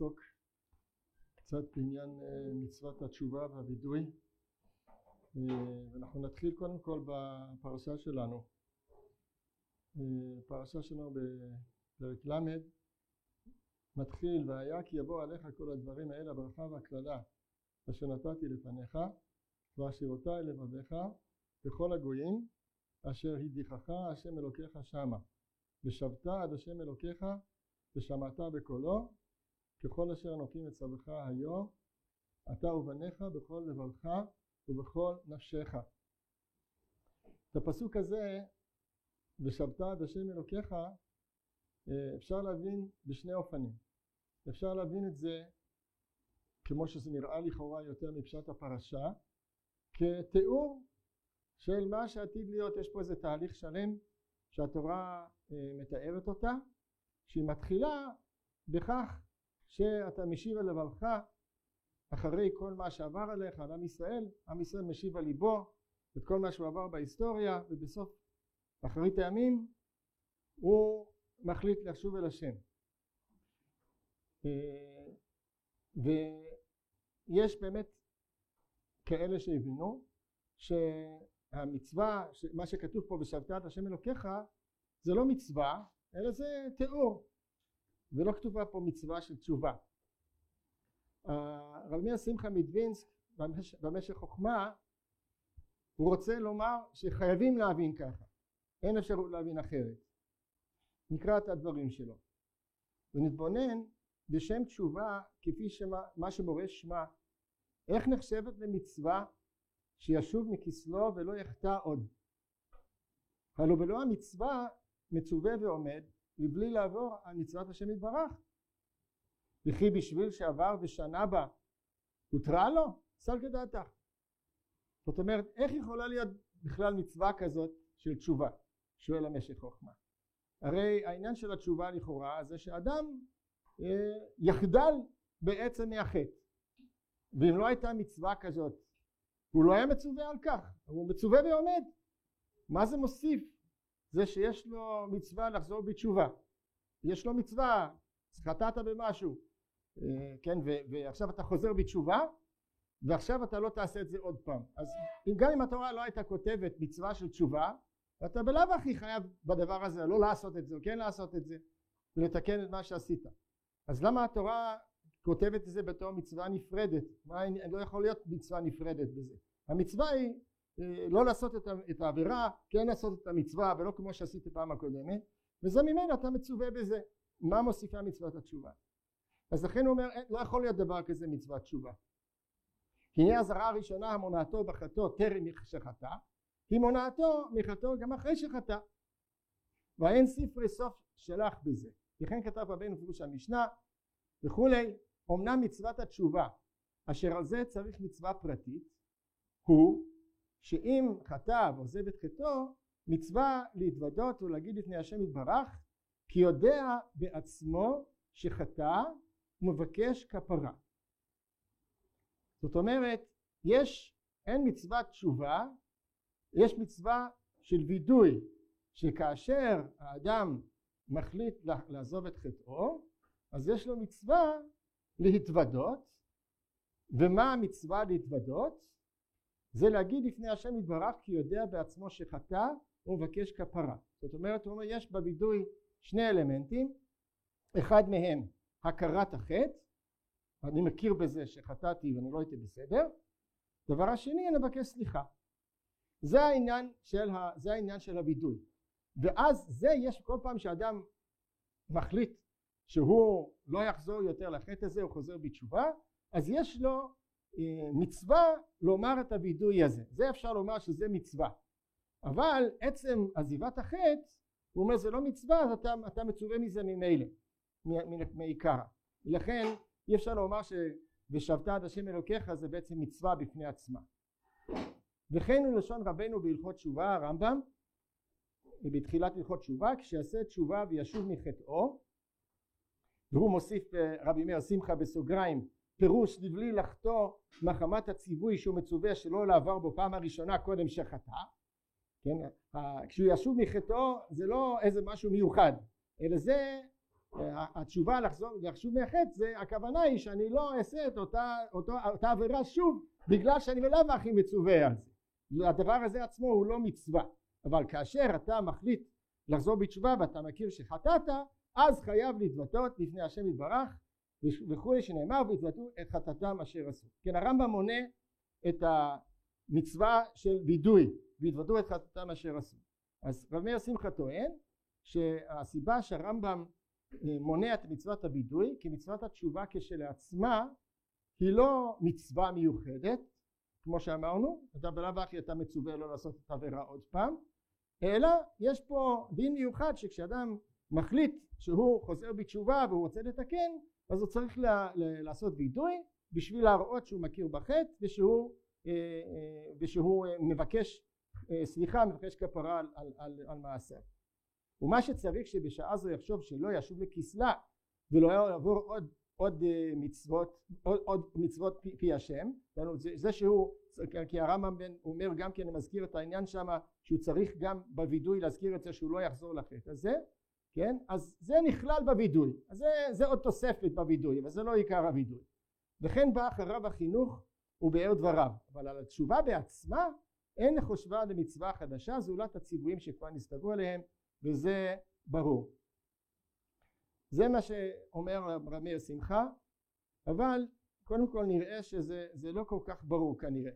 לעסוק קצת בעניין אה, מצוות התשובה והווידוי. אה, ואנחנו נתחיל קודם כל בפרשה שלנו. אה, פרשה שלנו בפרק ל' מתחיל והיה כי יבוא עליך כל הדברים האלה הברכה והקללה אשר נתתי לפניך והשירותי לבביך בכל הגויים אשר הדיחך השם אלוקיך שמה ושבת עד השם אלוקיך ושמעת בקולו ככל אשר נוקעים את צווך היום אתה ובניך בכל לבבך ובכל נפשך. את הפסוק הזה ושבת עד השם אלוקיך אה, אפשר להבין בשני אופנים. אפשר להבין את זה כמו שזה נראה לכאורה יותר מפשט הפרשה כתיאור של מה שעתיד להיות. יש פה איזה תהליך שלם שהתורה אה, מתארת אותה שהיא מתחילה בכך שאתה משיב על לבבך אחרי כל מה שעבר עליך על עם ישראל עם ישראל משיב על ליבו את כל מה שהוא עבר בהיסטוריה ובסוף אחרית הימים הוא מחליט לשוב אל השם. אה, ויש באמת כאלה שהבינו שהמצווה מה שכתוב פה בשבתת השם אלוקיך זה לא מצווה אלא זה תיאור ולא כתובה פה מצווה של תשובה. רב מאיר שמחה מדווינסק במשך חוכמה הוא רוצה לומר שחייבים להבין ככה. אין אפשרות להבין אחרת. נקרא את הדברים שלו. ונתבונן בשם תשובה כפי שמה שמורה שמה. איך נחשבת למצווה שישוב מכסלו ולא יחטא עוד? הלא בלא המצווה מצווה ועומד מבלי לעבור על מצוות השם יתברך. וכי בשביל שעבר ושנה בה הותרה לו? סל כדעתך. זאת אומרת איך יכולה להיות בכלל מצווה כזאת של תשובה? שואל המשך חוכמה. הרי העניין של התשובה לכאורה זה שאדם אה, יחדל בעצם מהחטא. ואם לא הייתה מצווה כזאת הוא לא היה מצווה על כך. הוא מצווה ועומד. מה זה מוסיף זה שיש לו מצווה לחזור בתשובה. יש לו מצווה חטאת במשהו. אה, כן ועכשיו אתה חוזר בתשובה ועכשיו אתה לא תעשה את זה עוד פעם. אז גם אם התורה לא הייתה כותבת מצווה של תשובה אתה בלאו הכי חייב בדבר הזה לא לעשות את זה או כן לעשות את זה ולתקן את מה שעשית. אז למה התורה כותבת את זה בתור מצווה נפרדת? מה לא יכול להיות מצווה נפרדת בזה. המצווה היא לא לעשות את העבירה כן לעשות את המצווה ולא כמו שעשית פעם הקודמת וזה ממנו אתה מצווה בזה. מה מוסיפה מצוות התשובה? אז לכן הוא אומר לא יכול להיות דבר כזה מצוות תשובה. כי הנה הזרה הראשונה המונעתו בחטאו טרם שחטא היא מונעתו מחטאו גם אחרי שחטא. ואין ספרי סוף שלח בזה. לכן כתב רבנו פירוש המשנה וכולי אמנם מצוות התשובה אשר על זה צריך מצווה פרטית הוא שאם חטא ועוזב את חטאו מצווה להתוודות ולהגיד לפני השם יתברך כי יודע בעצמו שחטא ומבקש כפרה זאת אומרת יש אין מצוות תשובה יש מצווה של וידוי שכאשר האדם מחליט לעזוב את חטאו אז יש לו מצווה להתוודות ומה המצווה להתוודות? זה להגיד לפני השם יתברך כי יודע בעצמו שחטא ומבקש כפרה. זאת אומרת הוא אומר יש בווידוי שני אלמנטים. אחד מהם הכרת החטא אני מכיר בזה שחטאתי ואני לא הייתי בסדר. דבר השני אני מבקש סליחה. זה העניין של, ה, זה העניין של הווידוי ואז זה יש כל פעם שאדם מחליט שהוא לא יחזור יותר לחטא הזה הוא חוזר בתשובה אז יש לו מצווה לומר את הווידוי הזה. זה אפשר לומר שזה מצווה. אבל עצם עזיבת החטא הוא אומר זה לא מצווה אז אתה, אתה מצווה מזה ממילא מעיקר לכן אי אפשר לומר ש"ושבת עד השם אלוקיך" זה בעצם מצווה בפני עצמה. וכן הוא לשון רבנו בהלכות תשובה הרמב"ם בתחילת הלכות תשובה כשיעשה תשובה וישוב מחטאו והוא מוסיף אה, רבי מאיר שמחה בסוגריים פירוש לבלי לחטוא מחמת הציווי שהוא מצווה שלא לעבור בו פעם הראשונה קודם שחטא כן? כשהוא ישוב מחטאו זה לא איזה משהו מיוחד אלא זה התשובה לחזור לשוב מהחטא זה הכוונה היא שאני לא אעשה את אותה, אותו, אותה עבירה שוב בגלל שאני בלאו הכי מצווה על זה. הדבר הזה עצמו הוא לא מצווה אבל כאשר אתה מחליט לחזור בתשובה ואתה מכיר שחטאת אז חייב להתוודות לפני השם יתברך וכולי שנאמר והתוודו את חטאתם אשר עשו. כן הרמב"ם מונה את המצווה של וידוי והתוודו את חטאתם אשר עשו. אז רב מאיר שמחה טוען שהסיבה שהרמב"ם אה, מונע את מצוות הווידוי כי מצוות התשובה כשלעצמה היא לא מצווה מיוחדת כמו שאמרנו אתה בלאו הכי אתה מצווה לא לעשות את העבירה עוד פעם אלא יש פה דין מיוחד שכשאדם מחליט שהוא חוזר בתשובה והוא רוצה לתקן אז הוא צריך לעשות וידוי בשביל להראות שהוא מכיר בחטא ושהוא, אה, אה, ושהוא מבקש סליחה מבקש כפרה על, על, על, על מעשיו ומה שצריך שבשעה זו יחשוב שלא ישוב לכסלה ולא יעבור עוד, עוד מצוות עוד, עוד מצוות פי, פי השם זה, זה שהוא כי הרמב"ם אומר גם כן מזכיר את העניין שם שהוא צריך גם בווידוי להזכיר את זה שהוא לא יחזור לחטא. הזה כן? אז זה נכלל בווידוי. אז זה, זה עוד תוספת בווידוי אבל זה לא עיקר הווידוי. וכן בא אחריו החינוך ובאר דבריו. אבל על התשובה בעצמה אין חושבה למצווה חדשה זולת הציוויים שכבר נסתברו עליהם וזה ברור. זה מה שאומר רב מאיר שמחה אבל קודם כל נראה שזה לא כל כך ברור כנראה.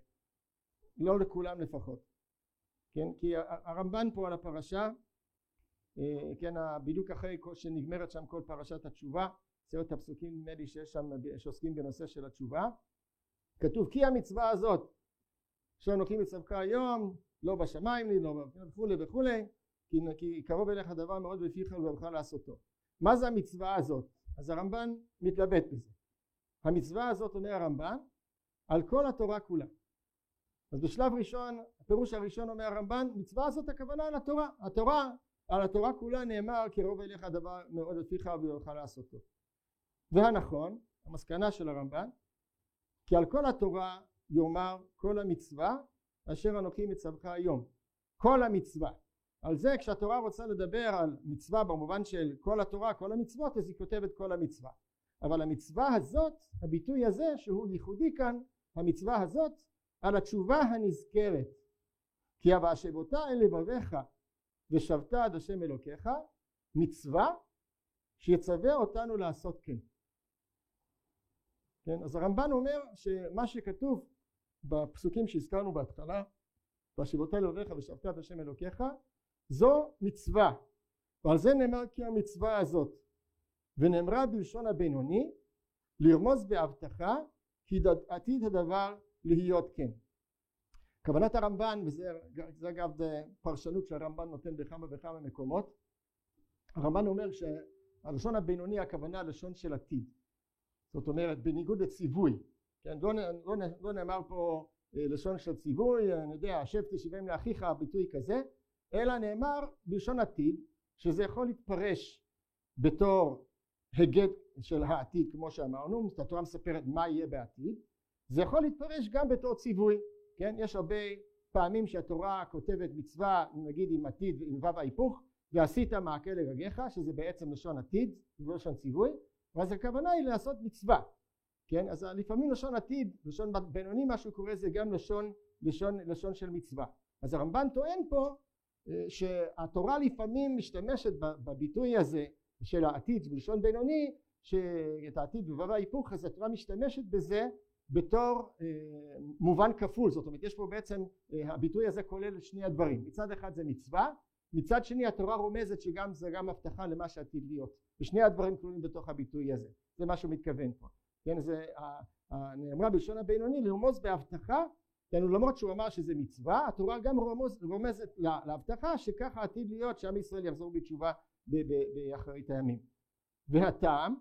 לא לכולם לפחות. כן? כי הרמב"ן פה על הפרשה כן בדיוק אחרי שנגמרת שם כל פרשת התשובה סרט הפסוקים נדמה לי שיש שם שעוסקים בנושא של התשובה. כתוב כי המצווה הזאת שאנוכי מצווך היום לא בשמיים לי לא וכולי וכולי כי, כי קרוב אליך דבר מאוד בפיך ובבך לעשותו מה זה המצווה הזאת? אז הרמב"ן מתלבט בזה. המצווה הזאת אומר הרמב"ן על כל התורה כולה. אז בשלב ראשון הפירוש הראשון אומר הרמב"ן מצווה הזאת הכוונה על התורה התורה על התורה כולה נאמר קרוב אליך דבר מאוד בפיך ובבך לעשותו. והנכון המסקנה של הרמב"ן כי על כל התורה יאמר כל המצווה אשר אנוכי מצווך היום. כל המצווה. על זה כשהתורה רוצה לדבר על מצווה במובן של כל התורה כל המצוות אז היא כותבת כל המצווה. אבל המצווה הזאת הביטוי הזה שהוא ייחודי כאן המצווה הזאת על התשובה הנזכרת כי והשבותה אל לבביך ושבת עד השם אלוקיך מצווה שיצווה אותנו לעשות כן כן אז הרמב"ן אומר שמה שכתוב בפסוקים שהזכרנו בהתחלה והשבותה לבביך ושבת עד השם אלוקיך זו מצווה. ועל זה נאמר כי המצווה הזאת ונאמרה בלשון הבינוני לרמוז בהבטחה כי עתיד הדבר להיות כן כוונת הרמב"ן וזה אגב פרשנות שהרמב"ן נותן בכמה וכמה מקומות. הרמב"ן אומר שהלשון הבינוני הכוונה לשון של עתיד. זאת אומרת בניגוד לציווי כן? לא, לא, לא נאמר פה אה, לשון של ציווי אני יודע השב תשבעים לאחיך ביטוי כזה אלא נאמר בלשון עתיד שזה יכול להתפרש בתור היגד של העתיד כמו שאמרנו התורה מספרת מה יהיה בעתיד. זה יכול להתפרש גם בתור ציווי כן? יש הרבה פעמים שהתורה כותבת מצווה נגיד עם עתיד עם וו ההיפוך ועשית מעקה לרגליך שזה בעצם לשון עתיד לא לשון ציווי ואז הכוונה היא לעשות מצווה כן? אז לפעמים לשון עתיד לשון בינוני מה שהוא קורא זה גם לשון לשון לשון של מצווה. אז הרמב"ן טוען פה שהתורה לפעמים משתמשת בביטוי הזה של העתיד בלשון בינוני שאת העתיד בבב ההיפוך אז התורה משתמשת בזה בתור אה, מובן כפול זאת אומרת יש פה בעצם אה, הביטוי הזה כולל שני הדברים. מצד אחד זה מצווה מצד שני התורה רומזת שגם זה גם הבטחה למה שעתיד להיות ושני הדברים כלולים בתוך הביטוי הזה. זה מה שהוא מתכוון פה. כן זה נאמרה בלשון הבינוני לרמוז בהבטחה כן, למרות שהוא אמר שזה מצווה התורה גם רומז, רומזת להבטחה שככה עתיד להיות שעם ישראל יחזור בתשובה באחרית הימים. והטעם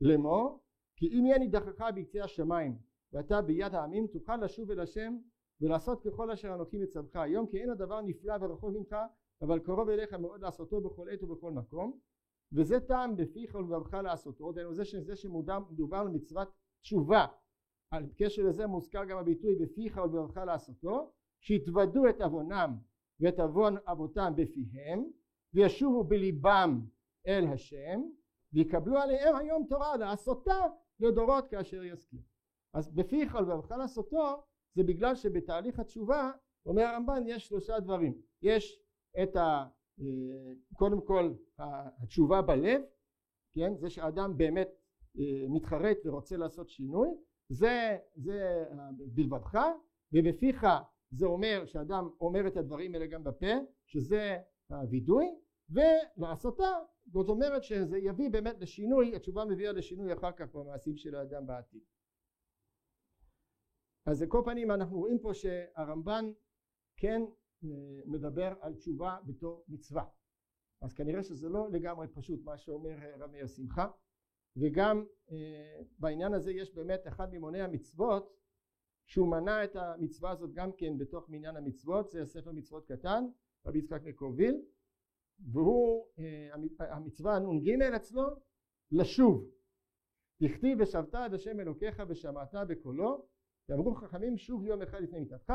לאמור כי אם יהיה נידחך בקצה השמיים ואתה ביד העמים תוכל לשוב אל השם ולעשות ככל אשר אנוכי מצווך היום כי אין הדבר נפלא ורחוק ממך אבל קרוב אליך מאוד לעשותו בכל עת ובכל מקום. וזה טעם בפיך ולבבך לעשותו. דהיינו זה, זה שמדובר על מצוות תשובה. על קשר לזה מוזכר גם הביטוי בפיך ולבבך לעשותו שהתוודו את עוונם ואת עוון אבותם בפיהם וישובו בליבם אל השם ויקבלו עליהם היום תורה לעשותה לדורות כאשר יזכיר אז בפיך ולבבך לעשותו זה בגלל שבתהליך התשובה אומר הרמב"ן יש שלושה דברים. יש את ה... אה, קודם כל התשובה בלב כן? זה שאדם באמת אה, מתחרט ורוצה לעשות שינוי זה, זה בלבדך ובפיך זה אומר שאדם אומר את הדברים האלה גם בפה שזה הווידוי ולעשותה זאת אומרת שזה יביא באמת לשינוי התשובה מביאה לשינוי אחר כך במעשים של האדם בעתיד אז לכל פנים אנחנו רואים פה שהרמב"ן כן אה, מדבר על תשובה בתור מצווה. אז כנראה שזה לא לגמרי פשוט מה שאומר אה, רמי השמחה וגם אה, בעניין הזה יש באמת אחד ממוני המצוות שהוא מנה את המצווה הזאת גם כן בתוך מניין המצוות זה ספר מצוות קטן רבי יצחק מקרוביל והוא המצווה נ"ג אצלו לשוב. תכתיב ושבת עד השם אלוקיך ושמעת בקולו ואמרו חכמים שוב יום אחד לפני מיתתך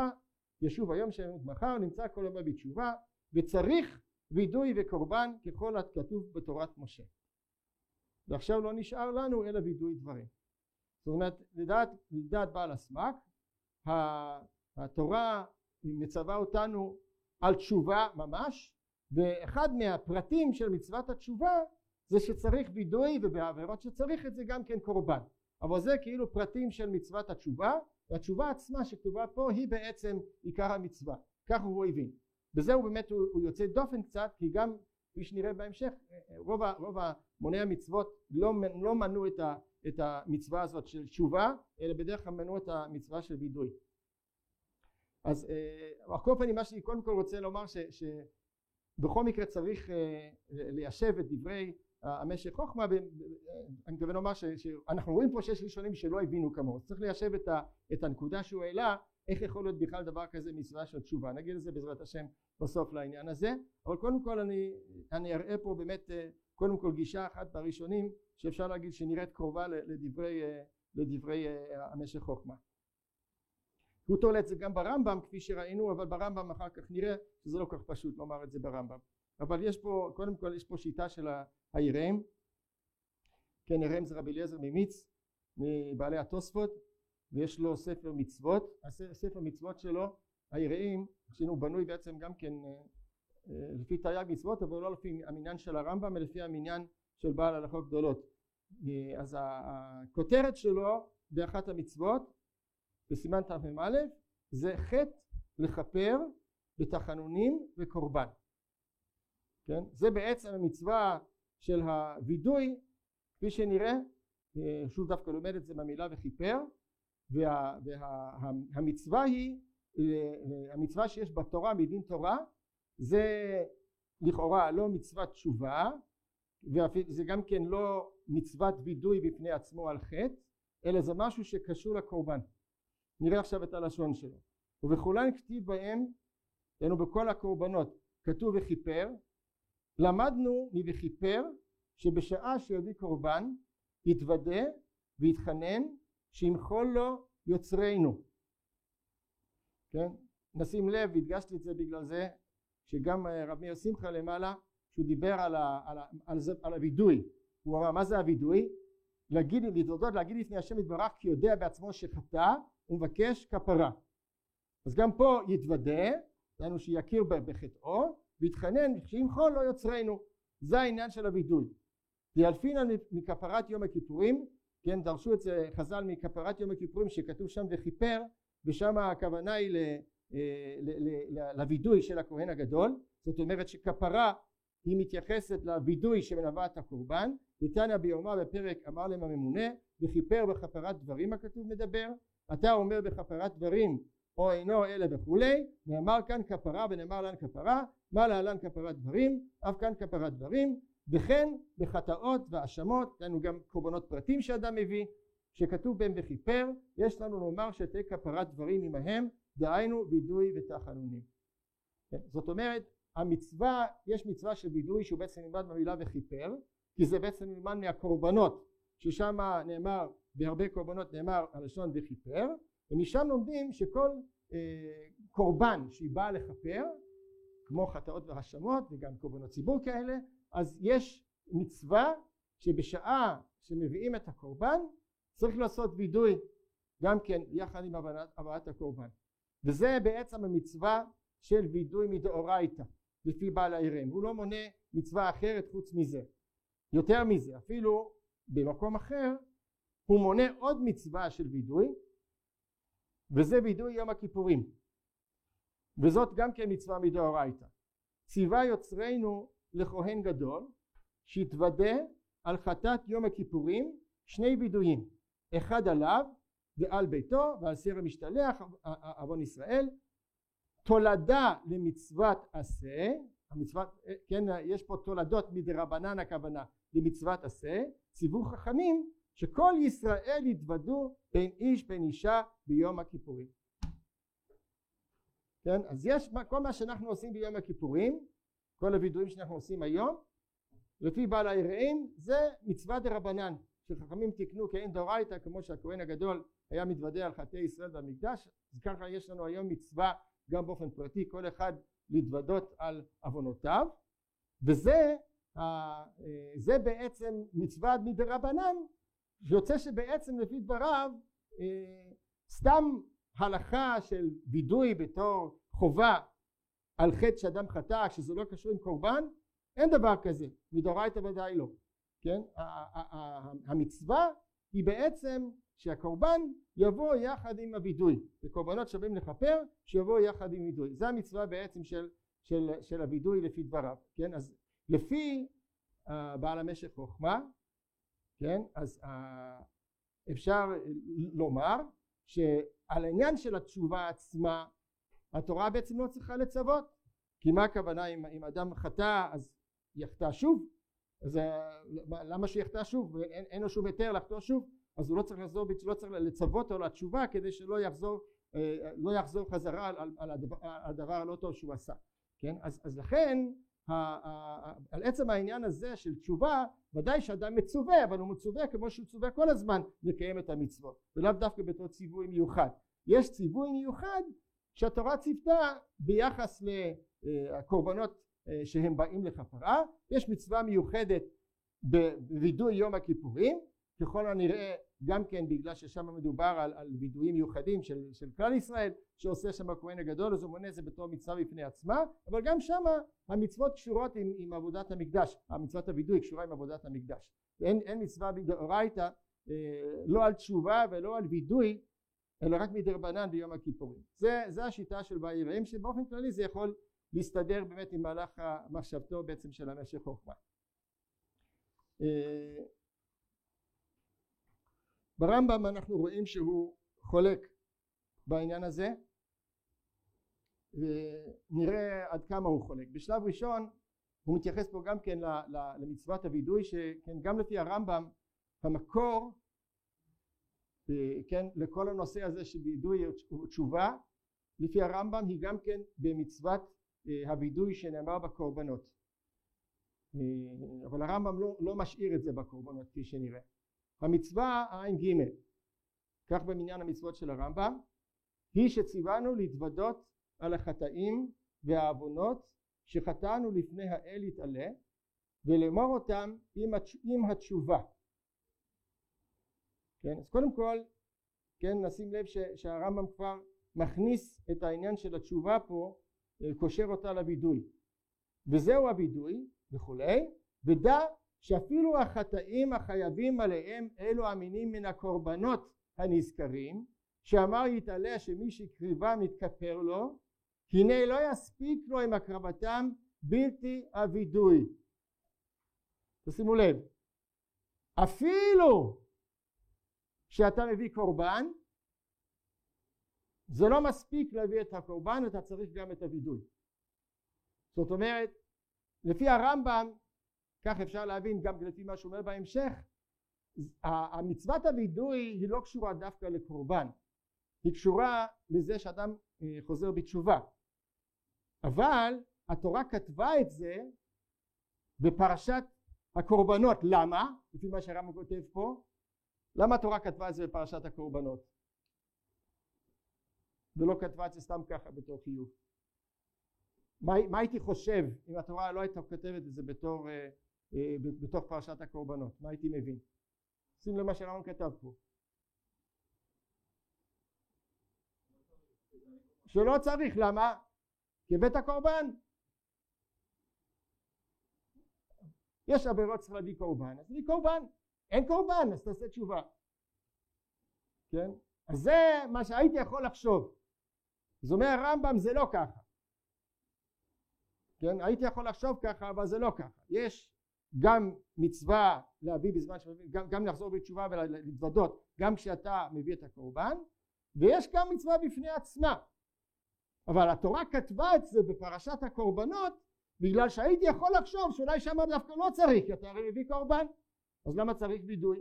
ישוב היום ימות מחר נמצא כל יום בתשובה וצריך וידוי וקורבן ככל הכתוב בתורת משה. ועכשיו לא נשאר לנו אלא וידוי דברים. זאת אומרת לדעת, לדעת בעל הסמ"ק התורה מצווה אותנו על תשובה ממש ואחד מהפרטים של מצוות התשובה זה שצריך וידוי ובעבירות שצריך את זה גם כן קורבן. אבל זה כאילו פרטים של מצוות התשובה והתשובה עצמה שכתובה פה היא בעצם עיקר המצווה. ככה הוא הבין. בזה הוא באמת הוא, הוא יוצא דופן קצת כי גם כפי שנראה בהמשך רוב, רוב המוני המצוות לא, לא מנו את, ה, את המצווה הזאת של תשובה אלא בדרך כלל מנו את המצווה של וידוי. אז על כל פנים מה שאני קודם כל רוצה לומר ש, שבכל מקרה צריך אה, ליישב את דברי המשך חוכמה אני מתכוון לומר שאנחנו רואים פה שיש ראשונים שלא הבינו כמוהו. צריך ליישב את, ה, את הנקודה שהוא העלה איך יכול להיות בכלל דבר כזה מצווה של תשובה. נגיד את זה בעזרת השם בסוף לעניין הזה. אבל קודם כל אני, אני אראה פה באמת אה, קודם כל גישה אחת בראשונים שאפשר להגיד שנראית קרובה לדברי, אה, לדברי אה, המשך חוכמה. הוא תולה את זה גם ברמב"ם כפי שראינו אבל ברמב"ם אחר כך נראה שזה לא כך פשוט לומר את זה ברמב"ם. אבל יש פה קודם כל יש פה שיטה של היראים. כן יראם זה רבי אליעזר ממיץ מבעלי התוספות ויש לו ספר מצוות. הספר מצוות שלו היראים שהוא בנוי בעצם גם כן אה, אה, לפי תרי"ג מצוות אבל לא לפי המניין של הרמב"ם אלא לפי המניין של בעל הלכות גדולות. אה, אז הכותרת שלו באחת המצוות בסימן תמ"א זה חטא לכפר בתחנונים וקורבן. כן? זה בעצם המצווה של הווידוי כפי שנראה שוב דווקא לומד את זה במילה וכיפר והמצווה וה, היא המצווה שיש בתורה מדין תורה זה לכאורה לא מצוות תשובה וזה גם כן לא מצוות וידוי בפני עצמו על חטא אלא זה משהו שקשור לקורבן. נראה עכשיו את הלשון שלו. ובכולן כתיב בהם היינו בכל הקורבנות כתוב וכיפר למדנו מבכיפר שבשעה שיביא קורבן יתוודה ויתחנן שימחול לו יוצרנו. כן? נשים לב והדגשתי את זה בגלל זה שגם אה, רב מאיר שמחה למעלה שהוא דיבר על, ה, על, ה, על, זה, על הווידוי. הוא אמר מה זה הווידוי? להגיד להתוודות להגיד לפני השם יתברך כי יודע בעצמו שחטא ומבקש כפרה. אז גם פה יתוודה דהיינו שיכיר בחטאו ויתחנן שימחול לו יוצרנו. זה העניין של הווידוי. דיאלפינן מכפרת יום הכיפורים כן דרשו את זה חז"ל מכפרת יום הכיפורים שכתוב שם וכיפר ושם הכוונה היא אה, לווידוי של הכהן הגדול. זאת אומרת שכפרה היא מתייחסת לווידוי שמלווה את הקורבן. ניתניה ביומה בפרק אמר להם הממונה וכיפר בכפרת דברים הכתוב מדבר. אתה אומר בכפרת דברים או אינו אלה וכולי נאמר כאן כפרה ונאמר לן כפרה מה להלן כפרת דברים אף כאן כפרת דברים וכן בחטאות והאשמות, לנו גם קורבנות פרטים שאדם מביא, שכתוב בהם וכיפר, יש לנו לומר שתהיה כפרת דברים עמהם, דהיינו וידוי ותחנונים. כן, זאת אומרת, המצווה, יש מצווה של וידוי שהוא בעצם נלמד במילה וכיפר, כי זה בעצם נלמד מהקורבנות, ששם נאמר, בהרבה קורבנות נאמר הלשון וכיפר, ומשם לומדים שכל אה, קורבן שהיא באה לכפר, כמו חטאות והאשמות וגם קורבנות ציבור כאלה, אז יש מצווה שבשעה שמביאים את הקורבן צריך לעשות וידוי גם כן יחד עם הבאת הקורבן. וזה בעצם המצווה של וידוי מדאורייתא לפי בעל העירם הוא לא מונה מצווה אחרת חוץ מזה. יותר מזה אפילו במקום אחר הוא מונה עוד מצווה של וידוי וזה וידוי יום הכיפורים. וזאת גם כן מצווה מדאורייתא. ציווה יוצרנו לכהן גדול שיתוודה על חטאת יום הכיפורים שני וידויים אחד עליו ועל ביתו ועל סיר המשתלח עוון ישראל. תולדה למצוות עשה המצוות כן יש פה תולדות מדרבנן הכוונה למצוות עשה. ציוו חכמים שכל ישראל יתוודו בין איש בין אישה ביום הכיפורים. כן? אז יש כל מה שאנחנו עושים ביום הכיפורים כל הווידויים שאנחנו עושים היום לפי בעל היראים זה מצווה דרבנן שחכמים תיקנו כאין דאורייתא כמו שהכהן הגדול היה מתוודה על חטאי ישראל במקדש אז ככה יש לנו היום מצווה גם באופן פרטי כל אחד להתוודות על עוונותיו וזה אה, זה בעצם מצווה מדרבנן יוצא שבעצם לפי דבריו אה, סתם הלכה של וידוי בתור חובה על חטא שאדם חטא שזה לא קשור עם קורבן אין דבר כזה מדאורייתא ודאי לא כן? המצווה היא בעצם שהקורבן יבוא יחד עם הווידוי וקורבנות שווים לכפר שיבוא יחד עם וידוי. זה המצווה בעצם של, של, של הווידוי לפי דבריו כן? אז לפי uh, בעל המשך חוכמה כן? אז uh, אפשר לומר שעל העניין של התשובה עצמה התורה בעצם לא צריכה לצוות. כי מה הכוונה אם, אם אדם חטא אז יחטא שוב? אז למה שיחטא שוב? אין, אין לו שום היתר לחטוא שוב? אז הוא לא צריך לחזור לא צריך לצוות אותו לתשובה כדי שלא יחזור אה, לא יחזור חזרה על, על, הדבר, על הדבר הלא טוב שהוא עשה. כן? אז, אז לכן על עצם העניין הזה של תשובה ודאי שאדם מצווה אבל הוא מצווה כמו שהוא צווה כל הזמן לקיים את המצוות ולאו דווקא בתור ציווי מיוחד. יש ציווי מיוחד שהתורה ציוותה ביחס לקורבנות אה, שהם באים לכפרה. יש מצווה מיוחדת בווידוי יום הכיפורים. ככל הנראה גם כן בגלל ששם מדובר על, על וידויים מיוחדים של, של כלל ישראל שעושה שם הכהן הגדול אז הוא מונה את זה בתור מצווה בפני עצמה אבל גם שם המצוות קשורות עם, עם עבודת המקדש. המצוות הווידוי קשורה עם עבודת המקדש. אין מצווה בדאורייתא אה, לא על תשובה ולא על וידוי אלא רק מדרבנן ביום הכיפורים. זה, זה השיטה של באי שבאופן כללי זה יכול להסתדר באמת עם מהלך המחשבתו בעצם של המשך חוכמה. אה, ברמב"ם אנחנו רואים שהוא חולק בעניין הזה ונראה עד כמה הוא חולק. בשלב ראשון הוא מתייחס פה גם כן למצוות הווידוי שכן גם לפי הרמב"ם המקור אה, כן לכל הנושא הזה של וידוי ותשובה לפי הרמב"ם היא גם כן במצוות אה, הווידוי שנאמר בקורבנות. אה, אבל הרמב"ם לא, לא משאיר את זה בקורבנות כפי שנראה המצווה ע"ג כך במניין המצוות של הרמב"ם היא שציוונו להתוודות על החטאים והעוונות שחטאנו לפני האל יתעלה ולאמור אותם עם, התש... עם התשובה. כן אז קודם כל כן נשים לב ש... שהרמב"ם כבר מכניס את העניין של התשובה פה אה, קושר אותה לווידוי וזהו הווידוי וכולי ודע שאפילו החטאים החייבים עליהם אלו המינים מן הקורבנות הנזכרים שאמר יתעלה שמי שהקריבם יתכפר לו הנה לא יספיק לו עם הקרבתם בלתי הווידוי תשימו לב אפילו שאתה מביא קורבן זה לא מספיק להביא את הקורבן אתה צריך גם את הווידוי זאת אומרת לפי הרמב"ם כך אפשר להבין גם לפי מה שאומר בהמשך המצוות הווידוי היא לא קשורה דווקא לקורבן היא קשורה לזה שאדם אה, חוזר בתשובה אבל התורה כתבה את זה בפרשת הקורבנות למה? לפי מה שהרמב"ם כותב פה למה התורה כתבה את זה בפרשת הקורבנות? ולא כתבה את זה סתם ככה בתור חיוב מה, מה הייתי חושב אם התורה לא הייתה כותבת את זה בתור uh, בתוך פרשת הקורבנות. מה הייתי מבין? שים לב מה שהרמב"ם כתב פה. שלא צריך למה? כי בית הקורבן. יש עבירות צריך להביא קורבן אז תביא קורבן. אין קורבן אז תעשה תשובה. כן? אז זה מה שהייתי יכול לחשוב. אז אומר הרמב"ם זה לא ככה. כן? הייתי יכול לחשוב ככה אבל זה לא ככה. יש גם מצווה להביא בזמן שמביא גם, גם לחזור בתשובה ולהתוודות גם כשאתה מביא את הקורבן ויש גם מצווה בפני עצמה. אבל התורה כתבה את זה בפרשת הקורבנות בגלל שהייתי יכול לחשוב שאולי שם דווקא לא צריך כי אתה הרי מביא קורבן. אז למה צריך וידוי?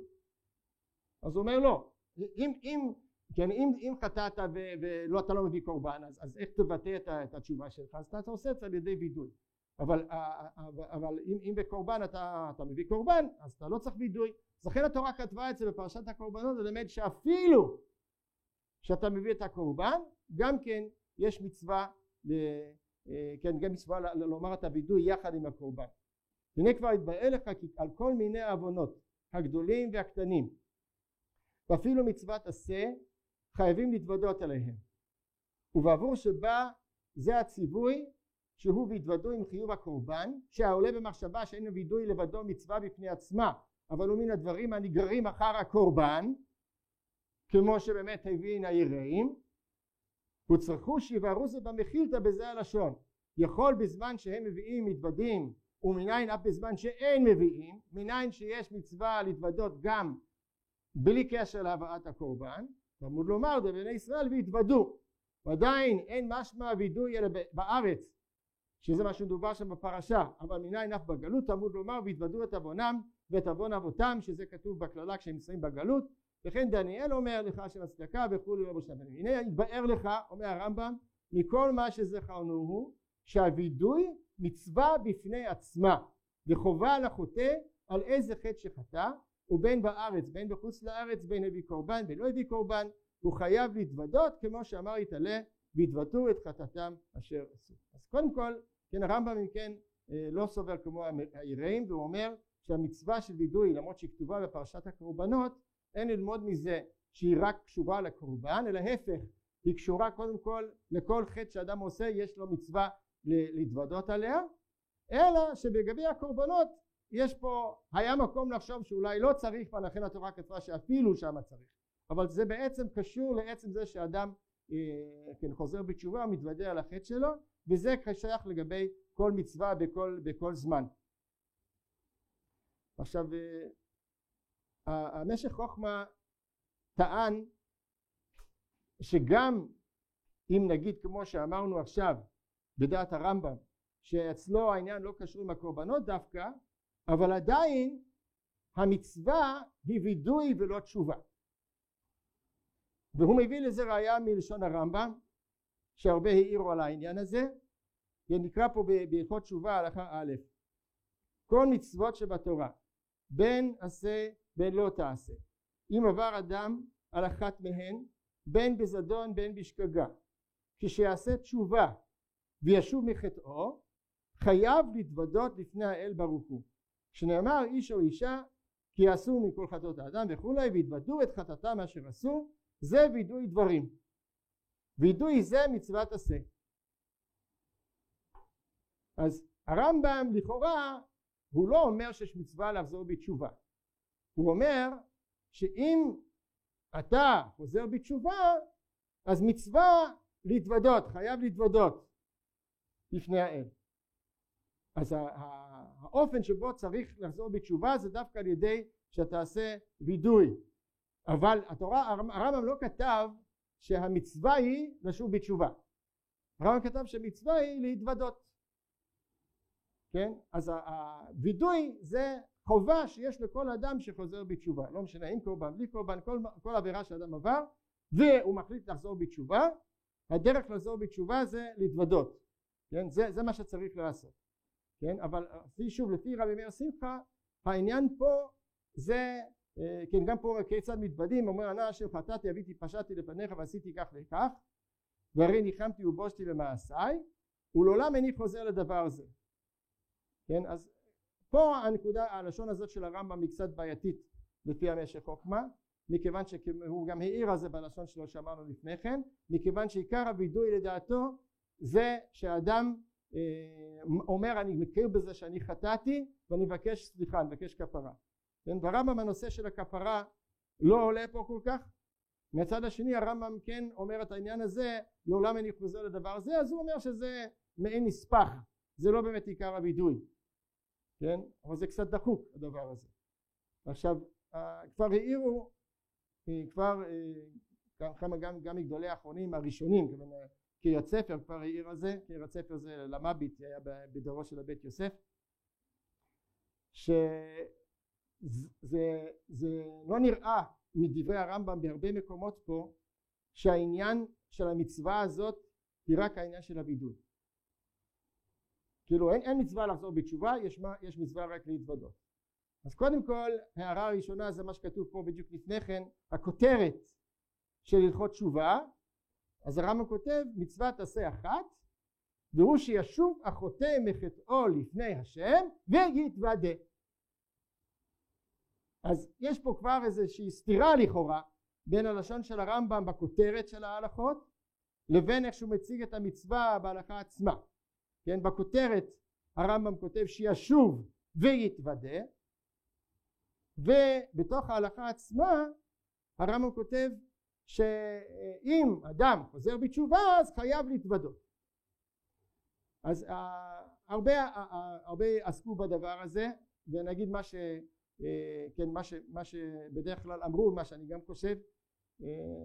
אז הוא אומר לא אם, אם, כן, אם, אם חטאת ולא אתה לא מביא קורבן אז, אז איך תבטא את, את התשובה שלך? אז אתה עושה את זה על ידי וידוי אבל, אבל אם, אם בקורבן אתה, אתה מביא קורבן אז אתה לא צריך וידוי. אז לכן התורה כתבה את זה בפרשת הקורבנות ללמד שאפילו שאתה מביא את הקורבן גם כן יש מצווה אה, כן גם מצווה לומר את הווידוי יחד עם הקורבן. הנה כבר יתברר לך על כל מיני עוונות הגדולים והקטנים ואפילו מצוות עשה חייבים להתוודות עליהם ובעבור שבא זה הציווי שהוא והתוודו עם חיוב הקורבן שהעולה במחשבה שאין וידוי לבדו מצווה בפני עצמה אבל הוא מן הדברים הנגררים אחר הקורבן כמו שבאמת הבין היראים וצרכו שיבהרו זה במחילתא בזה הלשון יכול בזמן שהם מביאים מתוודים ומניין אף בזמן שאין מביאים מניין שיש מצווה להתוודות גם בלי קשר להבאת הקורבן תלמוד לומר דבני ישראל והתוודו ועדיין אין משמע וידוי אלא בארץ שזה מה שמדובר שם בפרשה. אבל מניין אף בגלות תלמוד לומר והתוודו את עוונם ואת עוון אבותם שזה כתוב בקללה כשהם נמצאים בגלות. וכן דניאל אומר לך של הצדקה וכולי לא בשם הנה יתבאר לך אומר הרמב"ם מכל מה שזכרנו הוא שהווידוי מצווה בפני עצמה וחובה על החוטא על איזה חטא שחטא ובין בארץ בין בחוץ לארץ בין הביא קורבן בין לא הביא קורבן הוא חייב להתוודות כמו שאמר יתעלה והתוודו את חטאתם אשר עשו אז קודם כל כן הרמב"ם אם כן אה, לא סובר כמו היראים והוא אומר שהמצווה של וידוי למרות שהיא כתובה בפרשת הקורבנות אין ללמוד מזה שהיא רק קשורה לקורבן אלא ההפך היא קשורה קודם כל לכל חטא שאדם עושה יש לו מצווה להתוודות עליה אלא שבגבי הקורבנות יש פה היה מקום לחשוב שאולי לא צריך ולכן התורה כתבה שאפילו שמה צריך. אבל זה בעצם קשור לעצם זה שאדם אה, כן, חוזר בתשובה מתוודה על החטא שלו וזה שייך לגבי כל מצווה בכל, בכל זמן. עכשיו אה, המשך חוכמה טען שגם אם נגיד כמו שאמרנו עכשיו בדעת הרמב"ם שאצלו העניין לא קשור עם הקורבנות דווקא אבל עדיין המצווה היא וידוי ולא תשובה. והוא מביא לזה ראיה מלשון הרמב"ם שהרבה העירו על העניין הזה ונקרא פה בהלכות תשובה הלכה א' כל מצוות שבתורה בין עשה בין לא תעשה. אם עבר אדם על אחת מהן בין בזדון בין בשגגה. כשיעשה תשובה וישוב מחטאו חייב להתוודות לפני האל ברוך הוא. שנאמר איש או אישה כי יעשו מכל חטאות האדם וכולי והתוודו את חטאתם אשר עשו זה וידוי דברים וידוי זה מצוות עשה. אז הרמב"ם לכאורה הוא לא אומר שיש מצווה לחזור בתשובה. הוא אומר שאם אתה חוזר בתשובה אז מצווה להתוודות חייב להתוודות לפני האל. אז האופן שבו צריך לחזור בתשובה זה דווקא על ידי שתעשה וידוי. אבל התורה הרמב"ם לא כתב שהמצווה היא לשוב בתשובה. הרמב"ם כתב שהמצווה היא להתוודות. כן? אז הווידוי זה חובה שיש לכל אדם שחוזר בתשובה. לא משנה אם קורבן בלי קורבן כל, כל עבירה שאדם עבר והוא מחליט לחזור בתשובה הדרך לחזור בתשובה זה להתוודות. כן? זה, זה מה שצריך לעשות. כן? אבל לפי שוב לפי רבי מאיר שמחה העניין פה זה אה, כן גם פה כיצד מתוודים אומר הנא אשר חטאתי אביתי פשעתי לפניך ועשיתי כך וכך והרי ניחמתי ובושתי במעשיי ולעולם איני חוזר לדבר זה. כן אז פה הנקודה הלשון הזאת של הרמב"ם היא קצת בעייתית לפי המשך חוכמה מכיוון שהוא גם העיר על זה בלשון שלו שאמרנו לפני כן מכיוון שעיקר הווידוי לדעתו זה שאדם אה, אומר אני מכיר בזה שאני חטאתי ואני מבקש סליחה אני מבקש כפרה כן? ברמב"ם הנושא של הכפרה לא עולה פה כל כך. מצד השני הרמב"ם כן אומר את העניין הזה לעולם אני חוזר לדבר הזה אז הוא אומר שזה מעין נספח זה לא באמת עיקר הווידוי כן? אבל זה קצת דחוק הדבר הזה. עכשיו כבר העירו אה, כבר אה, כמה גם, גם מגדולי האחרונים הראשונים קריית ספר כבר העיר על זה קריית ספר זה למביט היה בדורו של הבית יוסף שזה זה לא נראה מדברי הרמב"ם בהרבה מקומות פה שהעניין של המצווה הזאת היא רק העניין של הבידוד. כאילו אין, אין מצווה לחזור בתשובה יש, מה, יש מצווה רק להתוודות. אז קודם כל הערה הראשונה זה מה שכתוב פה בדיוק לפני כן הכותרת של הלכות תשובה. אז הרמב"ם כותב מצוות עשה אחת והוא שישוב החוטא מחטאו לפני השם ויתוודה אז יש פה כבר איזושהי סתירה לכאורה בין הלשון של הרמב"ם בכותרת של ההלכות לבין איך שהוא מציג את המצווה בהלכה עצמה. כן בכותרת הרמב"ם כותב שישוב ויתוודה ובתוך ההלכה עצמה הרמב"ם כותב שאם אדם חוזר בתשובה אז חייב להתוודות. אז אה, הרבה, אה, אה, הרבה עסקו בדבר הזה ונגיד מה, ש, כן, מה, ש, מה שבדרך כלל אמרו מה שאני גם חושב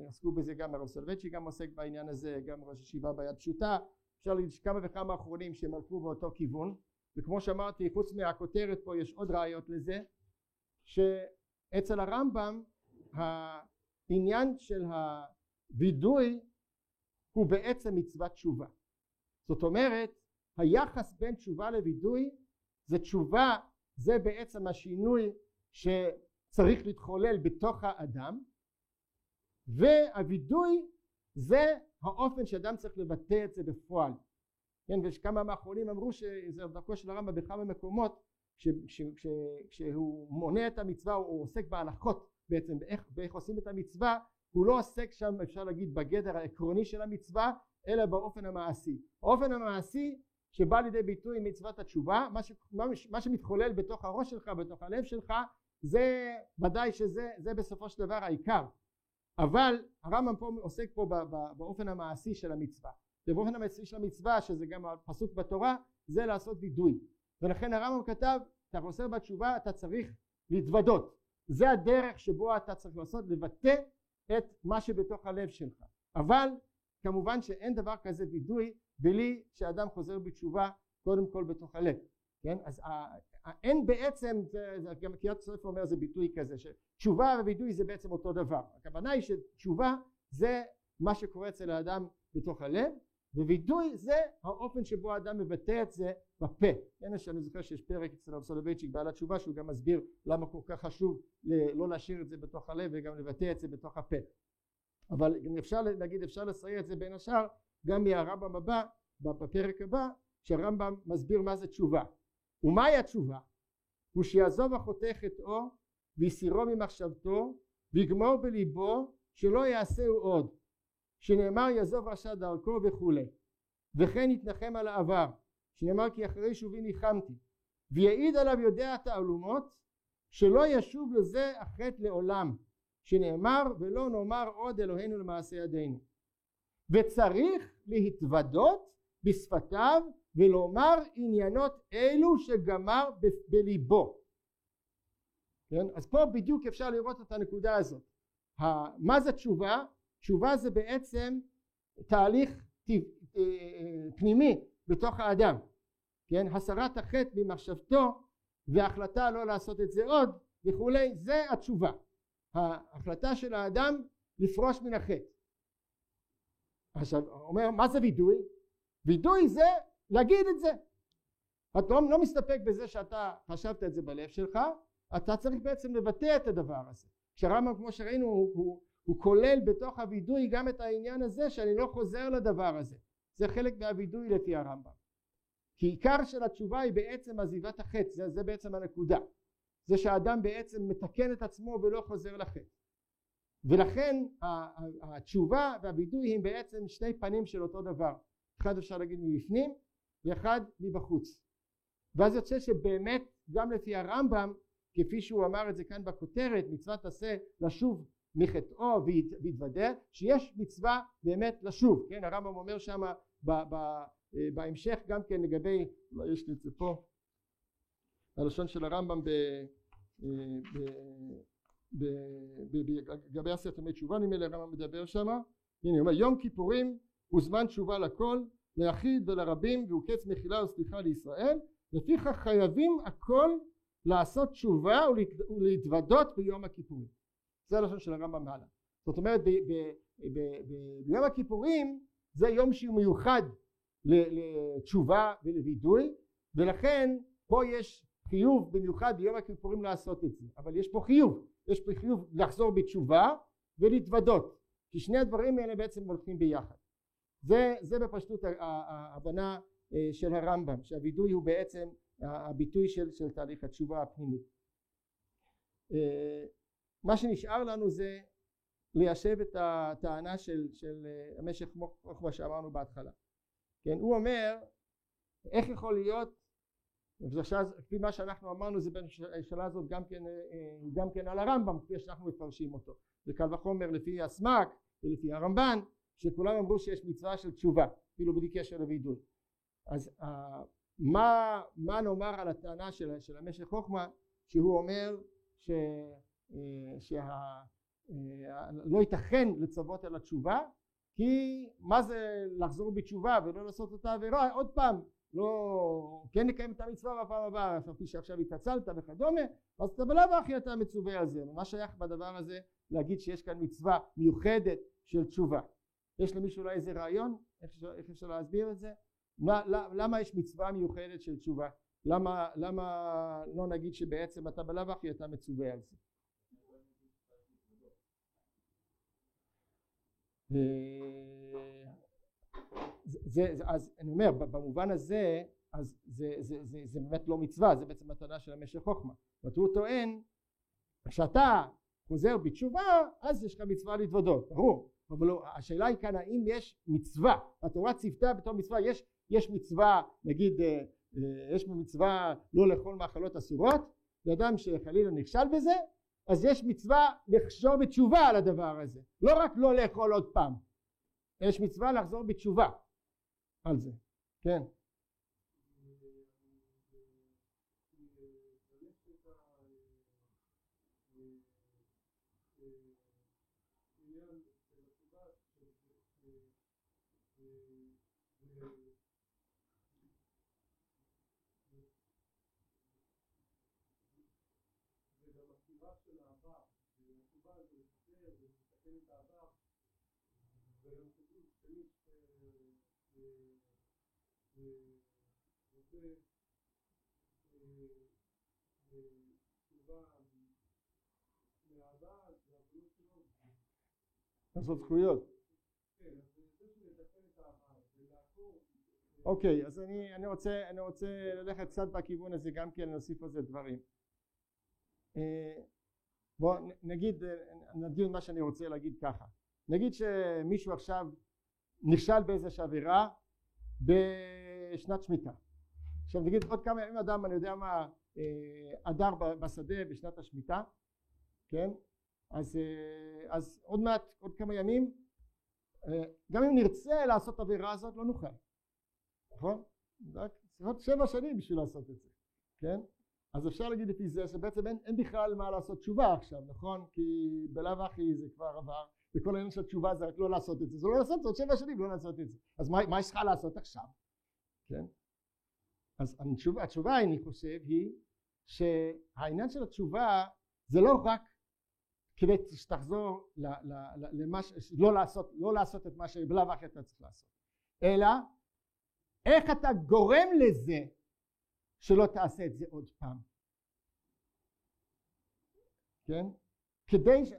עסקו בזה גם הרב סולובייצ'י גם עוסק בעניין הזה גם ראש ישיבה ביד פשוטה. אפשר להגיד שכמה וכמה אחרונים שהם הלכו באותו כיוון. וכמו שאמרתי חוץ מהכותרת פה יש עוד ראיות לזה שאצל הרמב"ם העניין של הווידוי הוא בעצם מצוות תשובה. זאת אומרת היחס בין תשובה לווידוי זה תשובה זה בעצם השינוי שצריך להתחולל בתוך האדם והווידוי זה האופן שאדם צריך לבטא את זה בפועל. כן ויש כמה מהאחרונים אמרו שזה דרכו של הרמב"ם בכמה מקומות כשהוא מונה את המצווה הוא עוסק בהלכות בעצם באיך, באיך עושים את המצווה. הוא לא עוסק שם אפשר להגיד בגדר העקרוני של המצווה אלא באופן המעשי. האופן המעשי שבא לידי ביטוי מצוות התשובה מה, ש, מה, מה שמתחולל בתוך הראש שלך בתוך הלב שלך זה ודאי שזה זה בסופו של דבר העיקר. אבל הרמב"ם פה עוסק פה באופן המעשי של המצווה. ובאופן המעשי של המצווה שזה גם הפסוק בתורה זה לעשות וידוי. ולכן הרמב"ם כתב אתה חוזר בתשובה אתה צריך להתוודות. זה הדרך שבו אתה צריך לעשות לבטא את מה שבתוך הלב שלך. אבל כמובן שאין דבר כזה וידוי בלי שאדם חוזר בתשובה קודם כל בתוך הלב. כן? אז אין בעצם גם קריאת ספר אומר זה ביטוי כזה שתשובה ווידוי זה בעצם אותו דבר. הכוונה היא שתשובה זה מה שקורה אצל האדם בתוך הלב ווידוי זה האופן שבו האדם מבטא את זה בפה. כן אני זוכר שיש פרק אצל הרב סולובייצ'יק בעל התשובה שהוא גם מסביר למה כל כך חשוב לא להשאיר את זה בתוך הלב וגם לבטא את זה בתוך הפה. אבל אפשר להגיד אפשר לסייע את זה בין השאר גם מהרמב"ם הבא בפרק הבא שהרמב"ם מסביר מה זה תשובה ומהי התשובה? הוא שיעזוב החוטא חטאו ויסירו ממחשבתו ויגמור בליבו שלא יעשהו עוד. שנאמר יעזוב רשע דרכו וכולי. וכן יתנחם על העבר שנאמר כי אחרי שובי ניחמתי ויעיד עליו יודע התעלומות שלא ישוב לזה החטא לעולם שנאמר ולא נאמר עוד אלוהינו למעשה ידינו וצריך להתוודות בשפתיו ולומר עניינות אלו שגמר בליבו. כן? אז פה בדיוק אפשר לראות את הנקודה הזאת. מה זה תשובה? תשובה זה בעצם תהליך אה, אה, פנימי בתוך האדם. כן? הסרת החטא ממחשבתו והחלטה לא לעשות את זה עוד וכולי. זה התשובה. ההחלטה של האדם לפרוש מן החטא. עכשיו אומר מה זה וידוי? וידוי זה להגיד את זה. אתה לא, לא מסתפק בזה שאתה חשבת את זה בלב שלך אתה צריך בעצם לבטא את הדבר הזה. כשהרמב"ם כמו שראינו הוא, הוא, הוא כולל בתוך הווידוי גם את העניין הזה שאני לא חוזר לדבר הזה. זה חלק מהווידוי לפי הרמב"ם. כי עיקר של התשובה היא בעצם עזיבת החטא זה, זה בעצם הנקודה. זה שהאדם בעצם מתקן את עצמו ולא חוזר לחטא ולכן התשובה והבידוי הם בעצם שני פנים של אותו דבר. אחד אפשר להגיד מבפנים ואחד מבחוץ. ואז יוצא שבאמת גם לפי הרמב"ם כפי שהוא אמר את זה כאן בכותרת מצוות עשה לשוב מחטאו ויתוודה שיש מצווה באמת לשוב. כן הרמב"ם אומר שם בהמשך גם כן לגבי אולי יש לי את זה פה? הלשון של הרמב"ם לגבי עשרת ימי תשובה נדמה לי הרמב"ם מדבר שם. הנה הוא אומר יום כיפורים הוא זמן תשובה לכל ליחיד ולרבים והוא קץ מחילה וסליחה לישראל. לפיכך חייבים הכל לעשות תשובה ולהתוודות ביום הכיפורים. זה הלשון של הרמב"ם מעלה זאת אומרת ביום הכיפורים זה יום שהוא מיוחד לתשובה ולווידוי ולכן פה יש חיוב במיוחד ביום הכיפורים לעשות את זה. אבל יש פה חיוב. יש פה חיוב לחזור בתשובה ולהתוודות כי שני הדברים האלה בעצם הולכים ביחד זה, זה בפשטות ההבנה אה, של הרמב"ם שהווידוי הוא בעצם הביטוי של, של תהליך התשובה הפנימית. אה, מה שנשאר לנו זה ליישב את הטענה של, של אה, המשך חוכמה שאמרנו בהתחלה. כן הוא אומר איך יכול להיות לפי מה שאנחנו אמרנו זה בשאלה הזאת גם כן, גם כן על הרמב"ם כפי שאנחנו מפרשים אותו. וקל וחומר לפי הסמ"ק ולפי הרמב"ן שכולם אמרו שיש מצווה של תשובה אפילו בלי קשר לווידוי אז uh, מה, מה נאמר על הטענה של, של המשך חוכמה שהוא אומר ש, uh, שה, uh, לא ייתכן לצוות על התשובה כי מה זה לחזור בתשובה ולא לעשות אותה עבירה עוד פעם לא כן נקיים את המצווה בפעם הבאה אף פי שעכשיו התעצלת וכדומה אז אתה בלאו הכי אתה מצווה על זה. מה שייך בדבר הזה להגיד שיש כאן מצווה מיוחדת של תשובה יש למישהו אולי איזה רעיון? איך איך אפשר להסביר את זה? מה, למה יש מצווה מיוחדת של תשובה? למה, למה לא נגיד שבעצם אתה בלאו הכי אתה מצווה על זה? זה, זה, אז אני אומר במובן הזה אז זה, זה, זה, זה באמת לא מצווה זה בעצם מתנה של המשך חוכמה. זאת הוא טוען כשאתה חוזר בתשובה אז יש לך מצווה להתוודות ברור אבל לא, השאלה היא כאן האם יש מצווה? התורה ציוותה בתור מצווה יש, יש מצווה נגיד אה, אה, יש מצווה לא לאכול מאכלות אסורות? לאדם שחלילה נכשל בזה? אז יש מצווה לחזור בתשובה על הדבר הזה. לא רק לא לאכול עוד פעם יש מצווה לחזור בתשובה על זה כן של העבר, והתשובה זה לשחרר ולתקן את העבר, וגם כתוב שמי שרוצה תשובה מהעבר, שלו, לעשות זכויות. כן, אז זה שלתקן את העבר ולעקור אוקיי, אז אני, אני, רוצה, אני רוצה ללכת קצת בכיוון הזה גם כן להוסיף על זה דברים. בוא נגיד, נגיד מה שאני רוצה להגיד ככה נגיד שמישהו עכשיו נכשל באיזושהי עבירה בשנת שמיטה עכשיו נגיד עוד כמה ימים אדם אני יודע מה הדר בשדה בשנת השמיטה כן אז, אז עוד מעט עוד כמה ימים גם אם נרצה לעשות עבירה הזאת לא נוכל נכון? רק צריכות שבע שנים בשביל לעשות את זה כן? אז אפשר להגיד לפי זה שבעצם אין, אין בכלל מה לעשות תשובה עכשיו נכון? כי בלאו הכי זה כבר עבר וכל העניין של התשובה זה רק לא לעשות את זה. זה לא לעשות את זה עוד שבע שנים לא לעשות את זה. אז מה, מה יש לך לעשות עכשיו? כן? אז התשובה, התשובה אני חושב היא שהעניין של התשובה זה לא רק כדי שתחזור למה ש... לא לעשות, לא לעשות את מה שבלאו הכי אתה צריך לעשות אלא איך אתה גורם לזה שלא תעשה את זה עוד פעם. כן? כדי ש...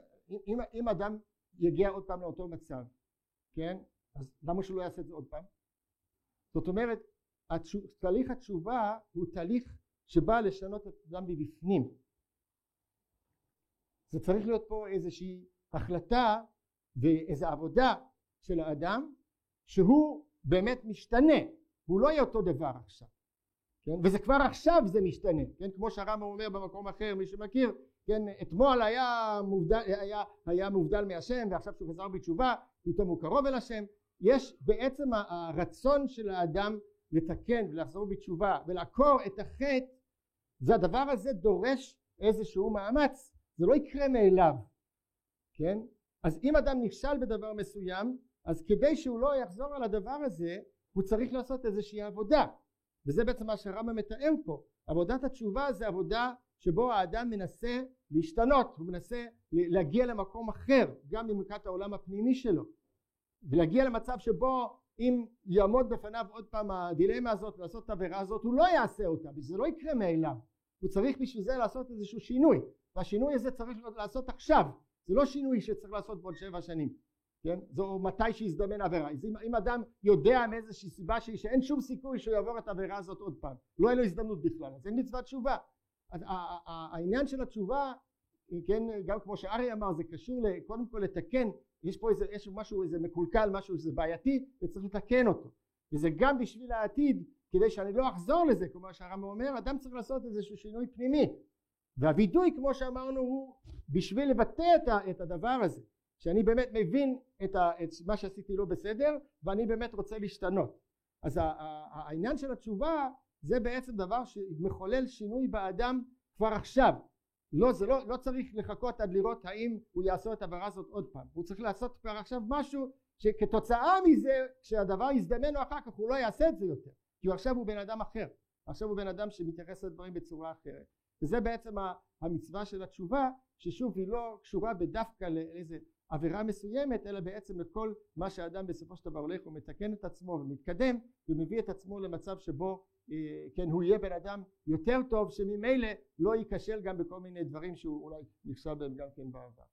אם, אם אדם יגיע עוד פעם לאותו מצב, כן? אז למה שהוא לא יעשה את זה עוד פעם? זאת אומרת, תהליך התשובה הוא תהליך שבא לשנות את האדם מבפנים זה צריך להיות פה איזושהי החלטה ואיזו עבודה של האדם שהוא באמת משתנה הוא לא יהיה אותו דבר עכשיו כן? וזה כבר עכשיו זה משתנה כן? כמו שהרמב"ם אומר במקום אחר מי שמכיר כן אתמול היה מובדל, היה, היה מובדל מהשם ועכשיו שהוא חזר בתשובה פתאום הוא קרוב אל השם. יש בעצם הרצון של האדם לתקן ולחזור בתשובה ולעקור את החטא. זה הדבר הזה דורש איזשהו מאמץ. זה לא יקרה מאליו כן? אז אם אדם נכשל בדבר מסוים אז כדי שהוא לא יחזור על הדבר הזה הוא צריך לעשות איזושהי עבודה. וזה בעצם מה שהרמב"ם מתאר פה. עבודת התשובה זה עבודה שבו האדם מנסה להשתנות הוא מנסה להגיע למקום אחר גם במקרת העולם הפנימי שלו. ולהגיע למצב שבו אם יעמוד בפניו עוד פעם הדילמה הזאת לעשות את העבירה הזאת הוא לא יעשה אותה וזה לא יקרה מאליו. הוא צריך בשביל זה לעשות איזשהו שינוי. והשינוי הזה צריך לעשות עכשיו. זה לא שינוי שצריך לעשות בעוד שבע שנים כן? זו מתי שיזדמן עבירה. אם, אם אדם יודע מאיזושהי סיבה שהיא שאין שום סיכוי שהוא יעבור את העבירה הזאת עוד פעם לא יהיה לו הזדמנות בכלל אז אין מצוות תשובה העניין של התשובה כן גם כמו שאריה אמר זה קשור קודם כל לתקן. יש פה איזה יש משהו איזה מקולקל משהו איזה בעייתי וצריך לתקן אותו. וזה גם בשביל העתיד כדי שאני לא אחזור לזה כמו שהרמב"ם אומר אדם צריך לעשות איזשהו שינוי פנימי. והווידוי כמו שאמרנו הוא בשביל לבטא את הדבר הזה שאני באמת מבין את, ה, את מה שעשיתי לא בסדר ואני באמת רוצה להשתנות. אז העניין של התשובה זה בעצם דבר שמחולל שינוי באדם כבר עכשיו. לא זה לא, לא צריך לחכות עד לראות האם הוא יעשה את העבירה הזאת עוד פעם. הוא צריך לעשות כבר עכשיו משהו שכתוצאה מזה כשהדבר יזדמן לו אחר כך הוא לא יעשה את זה יותר. כי עכשיו הוא בן אדם אחר. עכשיו הוא בן אדם שמתייחס לדברים בצורה אחרת. וזה בעצם המצווה של התשובה ששוב היא לא קשורה בדווקא לאיזה עבירה מסוימת אלא בעצם לכל מה שאדם בסופו של דבר הולך ומתקן את עצמו ומתקדם ומביא את עצמו למצב שבו כן הוא יהיה בן אדם יותר טוב שממילא לא ייכשל גם בכל מיני דברים שהוא אולי נכשל בהם גם כן בעבר